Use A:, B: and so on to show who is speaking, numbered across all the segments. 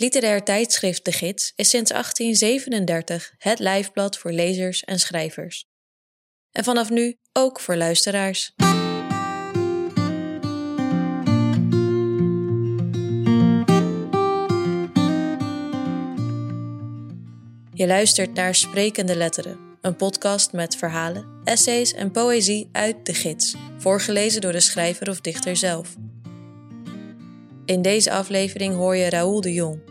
A: Literair tijdschrift De Gids is sinds 1837 het lijfblad voor lezers en schrijvers. En vanaf nu ook voor luisteraars. Je luistert naar Sprekende Letteren, een podcast met verhalen, essays en poëzie uit De Gids, voorgelezen door de schrijver of dichter zelf. In deze aflevering hoor je Raoul de Jong.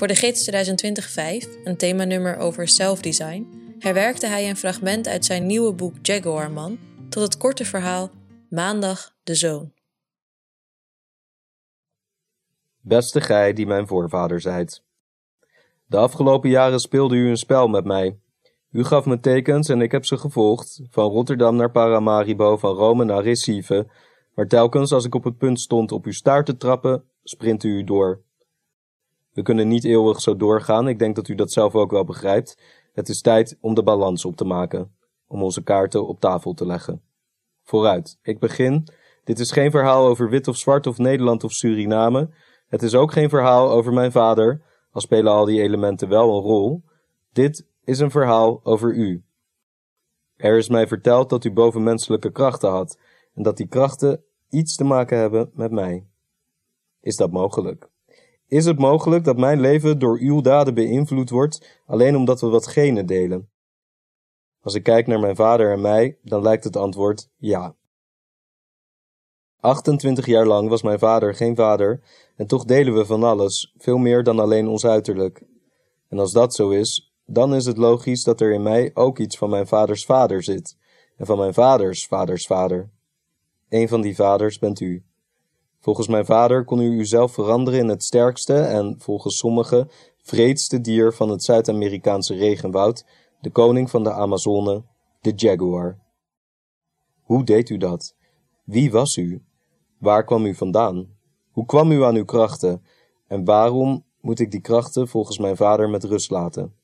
A: Voor de gids 2020-5, een themanummer over self-design, herwerkte hij een fragment uit zijn nieuwe boek Jaguarman tot het korte verhaal Maandag de Zoon.
B: Beste gij die mijn voorvader zijt. De afgelopen jaren speelde u een spel met mij. U gaf me tekens en ik heb ze gevolgd, van Rotterdam naar Paramaribo, van Rome naar Recife, maar telkens als ik op het punt stond op uw staart te trappen, sprint u door. We kunnen niet eeuwig zo doorgaan, ik denk dat u dat zelf ook wel begrijpt. Het is tijd om de balans op te maken, om onze kaarten op tafel te leggen. Vooruit, ik begin. Dit is geen verhaal over wit of zwart of Nederland of Suriname. Het is ook geen verhaal over mijn vader, al spelen al die elementen wel een rol. Dit is een verhaal over u. Er is mij verteld dat u bovenmenselijke krachten had en dat die krachten iets te maken hebben met mij. Is dat mogelijk? Is het mogelijk dat mijn leven door uw daden beïnvloed wordt, alleen omdat we wat genen delen? Als ik kijk naar mijn vader en mij, dan lijkt het antwoord ja. 28 jaar lang was mijn vader geen vader, en toch delen we van alles, veel meer dan alleen ons uiterlijk. En als dat zo is, dan is het logisch dat er in mij ook iets van mijn vaders vader zit, en van mijn vaders vaders vader. Een van die vaders bent u. Volgens mijn vader kon u uzelf veranderen in het sterkste en, volgens sommigen, vreedste dier van het Zuid-Amerikaanse regenwoud, de koning van de Amazone, de jaguar. Hoe deed u dat? Wie was u? Waar kwam u vandaan? Hoe kwam u aan uw krachten? En waarom moet ik die krachten volgens mijn vader met rust laten?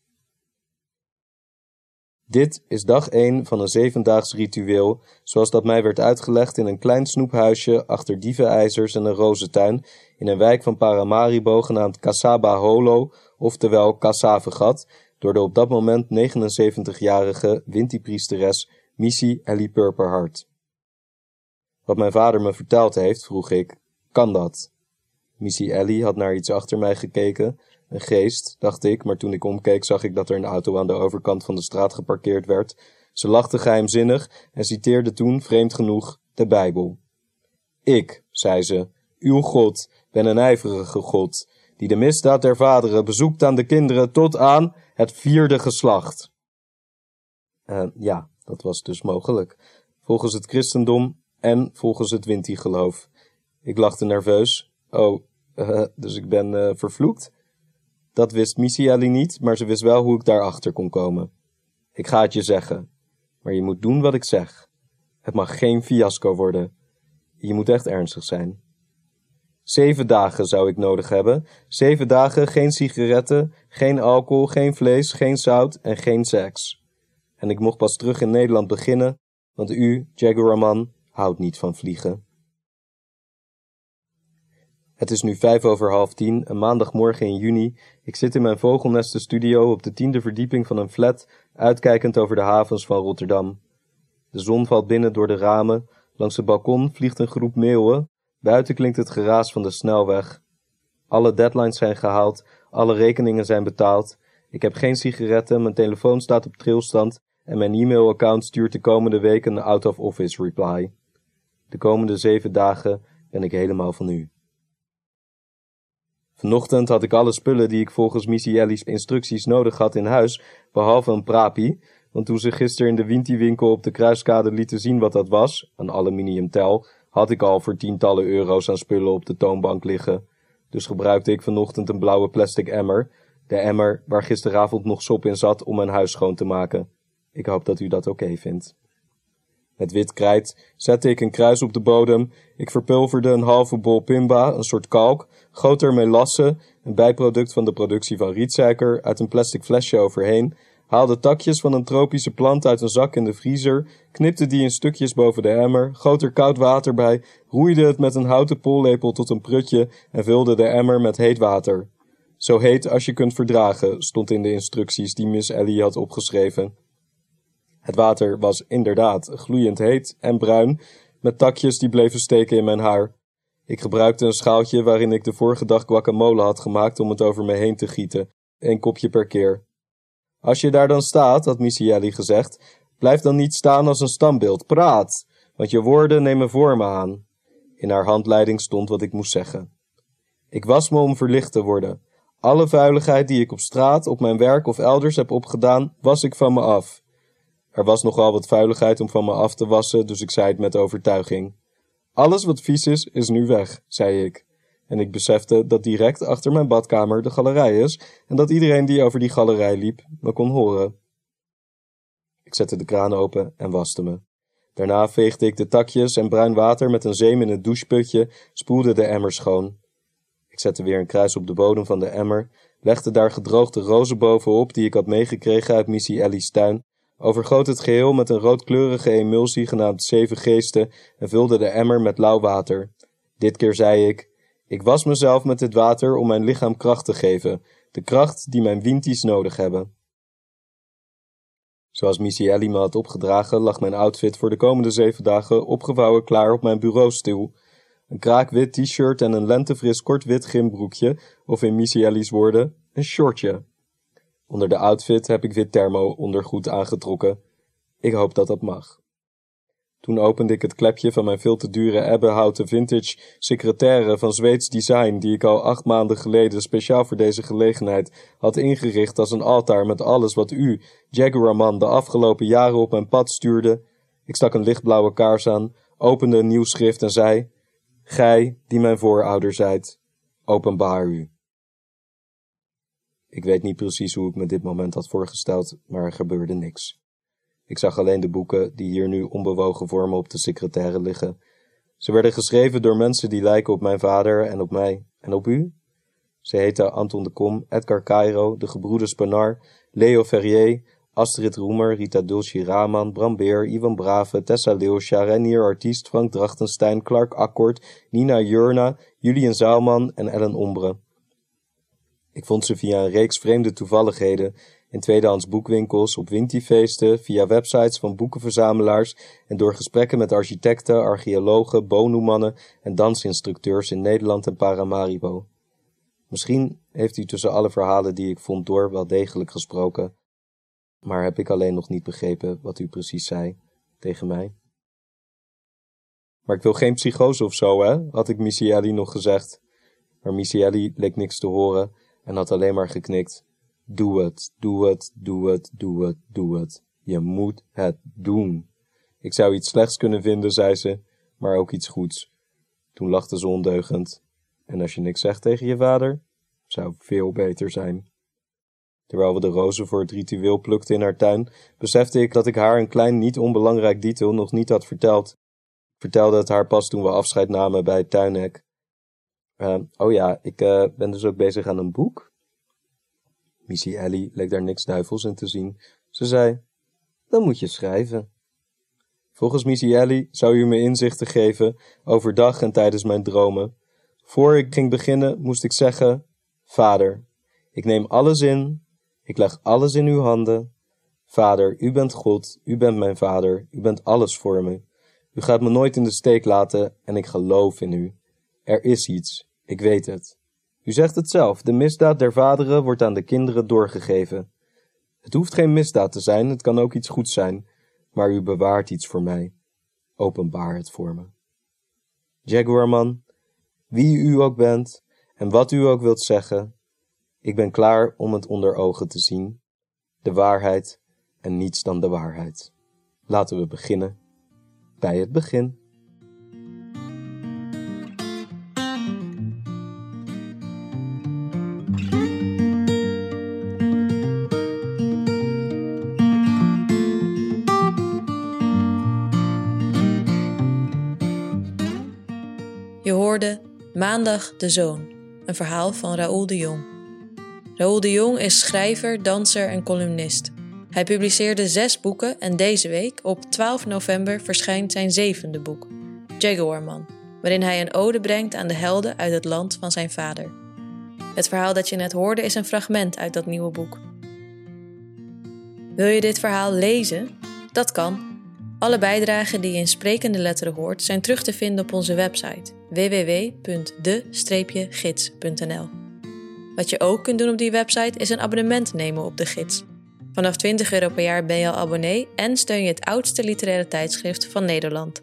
B: Dit is dag 1 van een zevendaags ritueel, zoals dat mij werd uitgelegd in een klein snoephuisje achter dievenijzers en een rozentuin in een wijk van Paramaribo genaamd Casaba Holo, oftewel Cassavegat, door de op dat moment 79-jarige Winti-priesteres Missy Ellie Purperhart. Wat mijn vader me verteld heeft, vroeg ik, kan dat? Missy Ellie had naar iets achter mij gekeken een geest, dacht ik, maar toen ik omkeek zag ik dat er een auto aan de overkant van de straat geparkeerd werd. Ze lachte geheimzinnig en citeerde toen, vreemd genoeg, de Bijbel. Ik, zei ze, uw God, ben een ijverige God, die de misdaad der vaderen bezoekt aan de kinderen tot aan het vierde geslacht. Uh, ja, dat was dus mogelijk. Volgens het christendom en volgens het Winti-geloof. Ik lachte nerveus. Oh, uh, dus ik ben uh, vervloekt? Dat wist Missy niet, maar ze wist wel hoe ik daarachter kon komen. Ik ga het je zeggen, maar je moet doen wat ik zeg. Het mag geen fiasco worden. Je moet echt ernstig zijn. Zeven dagen zou ik nodig hebben. Zeven dagen geen sigaretten, geen alcohol, geen vlees, geen zout en geen seks. En ik mocht pas terug in Nederland beginnen, want u, Jaguarman, houdt niet van vliegen. Het is nu vijf over half tien, een maandagmorgen in juni. Ik zit in mijn vogelnestenstudio op de tiende verdieping van een flat, uitkijkend over de havens van Rotterdam. De zon valt binnen door de ramen, langs het balkon vliegt een groep meeuwen, buiten klinkt het geraas van de snelweg. Alle deadlines zijn gehaald, alle rekeningen zijn betaald. Ik heb geen sigaretten, mijn telefoon staat op trilstand en mijn e-mailaccount stuurt de komende week een out-of-office reply. De komende zeven dagen ben ik helemaal van u. Vanochtend had ik alle spullen die ik volgens Missy Ellie's instructies nodig had in huis, behalve een prapi, want toen ze gisteren in de Winti-winkel op de Kruiskade lieten zien wat dat was, een aluminiumtel, had ik al voor tientallen euro's aan spullen op de toonbank liggen. Dus gebruikte ik vanochtend een blauwe plastic emmer, de emmer waar gisteravond nog sop in zat om mijn huis schoon te maken. Ik hoop dat u dat oké vindt. Met wit krijt zette ik een kruis op de bodem. Ik verpulverde een halve bol pimba, een soort kalk, goot er melasse, een bijproduct van de productie van rietsuiker, uit een plastic flesje overheen, haalde takjes van een tropische plant uit een zak in de vriezer, knipte die in stukjes boven de emmer, goot er koud water bij, roeide het met een houten pollepel tot een prutje en vulde de emmer met heet water. Zo heet als je kunt verdragen, stond in de instructies die Miss Ellie had opgeschreven. Het water was inderdaad gloeiend heet en bruin, met takjes die bleven steken in mijn haar. Ik gebruikte een schaaltje waarin ik de vorige dag guacamole had gemaakt om het over me heen te gieten, een kopje per keer. Als je daar dan staat, had Missy gezegd, blijf dan niet staan als een standbeeld, praat, want je woorden nemen vormen aan. In haar handleiding stond wat ik moest zeggen. Ik was me om verlicht te worden. Alle vuiligheid die ik op straat, op mijn werk of elders heb opgedaan, was ik van me af. Er was nogal wat vuiligheid om van me af te wassen, dus ik zei het met overtuiging. Alles wat vies is, is nu weg, zei ik. En ik besefte dat direct achter mijn badkamer de galerij is en dat iedereen die over die galerij liep me kon horen. Ik zette de kraan open en waste me. Daarna veegde ik de takjes en bruin water met een zeem in het doucheputje, spoelde de emmer schoon. Ik zette weer een kruis op de bodem van de emmer, legde daar gedroogde rozen bovenop die ik had meegekregen uit Missy Ellie's tuin, overgoot het geheel met een roodkleurige emulsie genaamd Zeven Geesten en vulde de emmer met lauw water. Dit keer zei ik: Ik was mezelf met dit water om mijn lichaam kracht te geven, de kracht die mijn winties nodig hebben. Zoals Missy Ellie me had opgedragen, lag mijn outfit voor de komende zeven dagen opgevouwen klaar op mijn bureaustoel. Een kraakwit t-shirt en een lentefris kort wit gymbroekje, of in Missy Ellie's woorden, een shortje. Onder de outfit heb ik wit thermo ondergoed aangetrokken. Ik hoop dat dat mag. Toen opende ik het klepje van mijn veel te dure ebbenhouten vintage secretaire van Zweeds design, die ik al acht maanden geleden speciaal voor deze gelegenheid had ingericht als een altaar met alles wat u, Jaguarman, de afgelopen jaren op mijn pad stuurde. Ik stak een lichtblauwe kaars aan, opende een nieuw schrift en zei: Gij, die mijn voorouder zijt, openbaar u. Ik weet niet precies hoe ik me dit moment had voorgesteld, maar er gebeurde niks. Ik zag alleen de boeken die hier nu onbewogen voor me op de secretaire liggen. Ze werden geschreven door mensen die lijken op mijn vader en op mij en op u. Ze heten Anton de Kom, Edgar Cairo, de gebroeders Panar, Leo Ferrier, Astrid Roemer, Rita Dulci Raman, Bram Beer, Ivan Brave, Tessa Leeuwsja, Renier Artiest, Frank Drachtenstein, Clark Akkord, Nina Jurna, Julian Zaalman en Ellen Ombre. Ik vond ze via een reeks vreemde toevalligheden in tweedehands boekwinkels, op wintifeesten, via websites van boekenverzamelaars en door gesprekken met architecten, archeologen, bonumannen en dansinstructeurs in Nederland en Paramaribo. Misschien heeft u tussen alle verhalen die ik vond door wel degelijk gesproken, maar heb ik alleen nog niet begrepen wat u precies zei tegen mij. Maar ik wil geen psychose of zo, hè, had ik Missielli nog gezegd. Maar Missielli leek niks te horen en had alleen maar geknikt. Doe het, doe het, doe het, doe het, doe het. Je moet het doen. Ik zou iets slechts kunnen vinden, zei ze, maar ook iets goeds. Toen lachte ze ondeugend. En als je niks zegt tegen je vader, zou veel beter zijn. Terwijl we de rozen voor het ritueel plukten in haar tuin, besefte ik dat ik haar een klein niet onbelangrijk detail nog niet had verteld. Ik vertelde het haar pas toen we afscheid namen bij het tuinhek. Uh, oh ja, ik uh, ben dus ook bezig aan een boek. Missy Ellie leek daar niks duivels in te zien. Ze zei, dan moet je schrijven. Volgens Missy Ellie zou u me inzichten geven overdag en tijdens mijn dromen. Voor ik ging beginnen moest ik zeggen, Vader, ik neem alles in, ik leg alles in uw handen. Vader, u bent God, u bent mijn vader, u bent alles voor me. U gaat me nooit in de steek laten en ik geloof in u. Er is iets, ik weet het. U zegt het zelf, de misdaad der vaderen wordt aan de kinderen doorgegeven. Het hoeft geen misdaad te zijn, het kan ook iets goeds zijn, maar u bewaart iets voor mij. Openbaar het voor me. Jaguarman, wie u ook bent en wat u ook wilt zeggen, ik ben klaar om het onder ogen te zien, de waarheid en niets dan de waarheid. Laten we beginnen bij het begin.
A: Maandag de Zoon, een verhaal van Raoul de Jong. Raoul de Jong is schrijver, danser en columnist. Hij publiceerde zes boeken en deze week, op 12 november, verschijnt zijn zevende boek, Jaguarman, waarin hij een ode brengt aan de helden uit het land van zijn vader. Het verhaal dat je net hoorde is een fragment uit dat nieuwe boek. Wil je dit verhaal lezen? Dat kan. Alle bijdragen die je in sprekende letteren hoort zijn terug te vinden op onze website www.de-gids.nl. Wat je ook kunt doen op die website is een abonnement nemen op de gids. Vanaf 20 euro per jaar ben je al abonnee en steun je het oudste literaire tijdschrift van Nederland.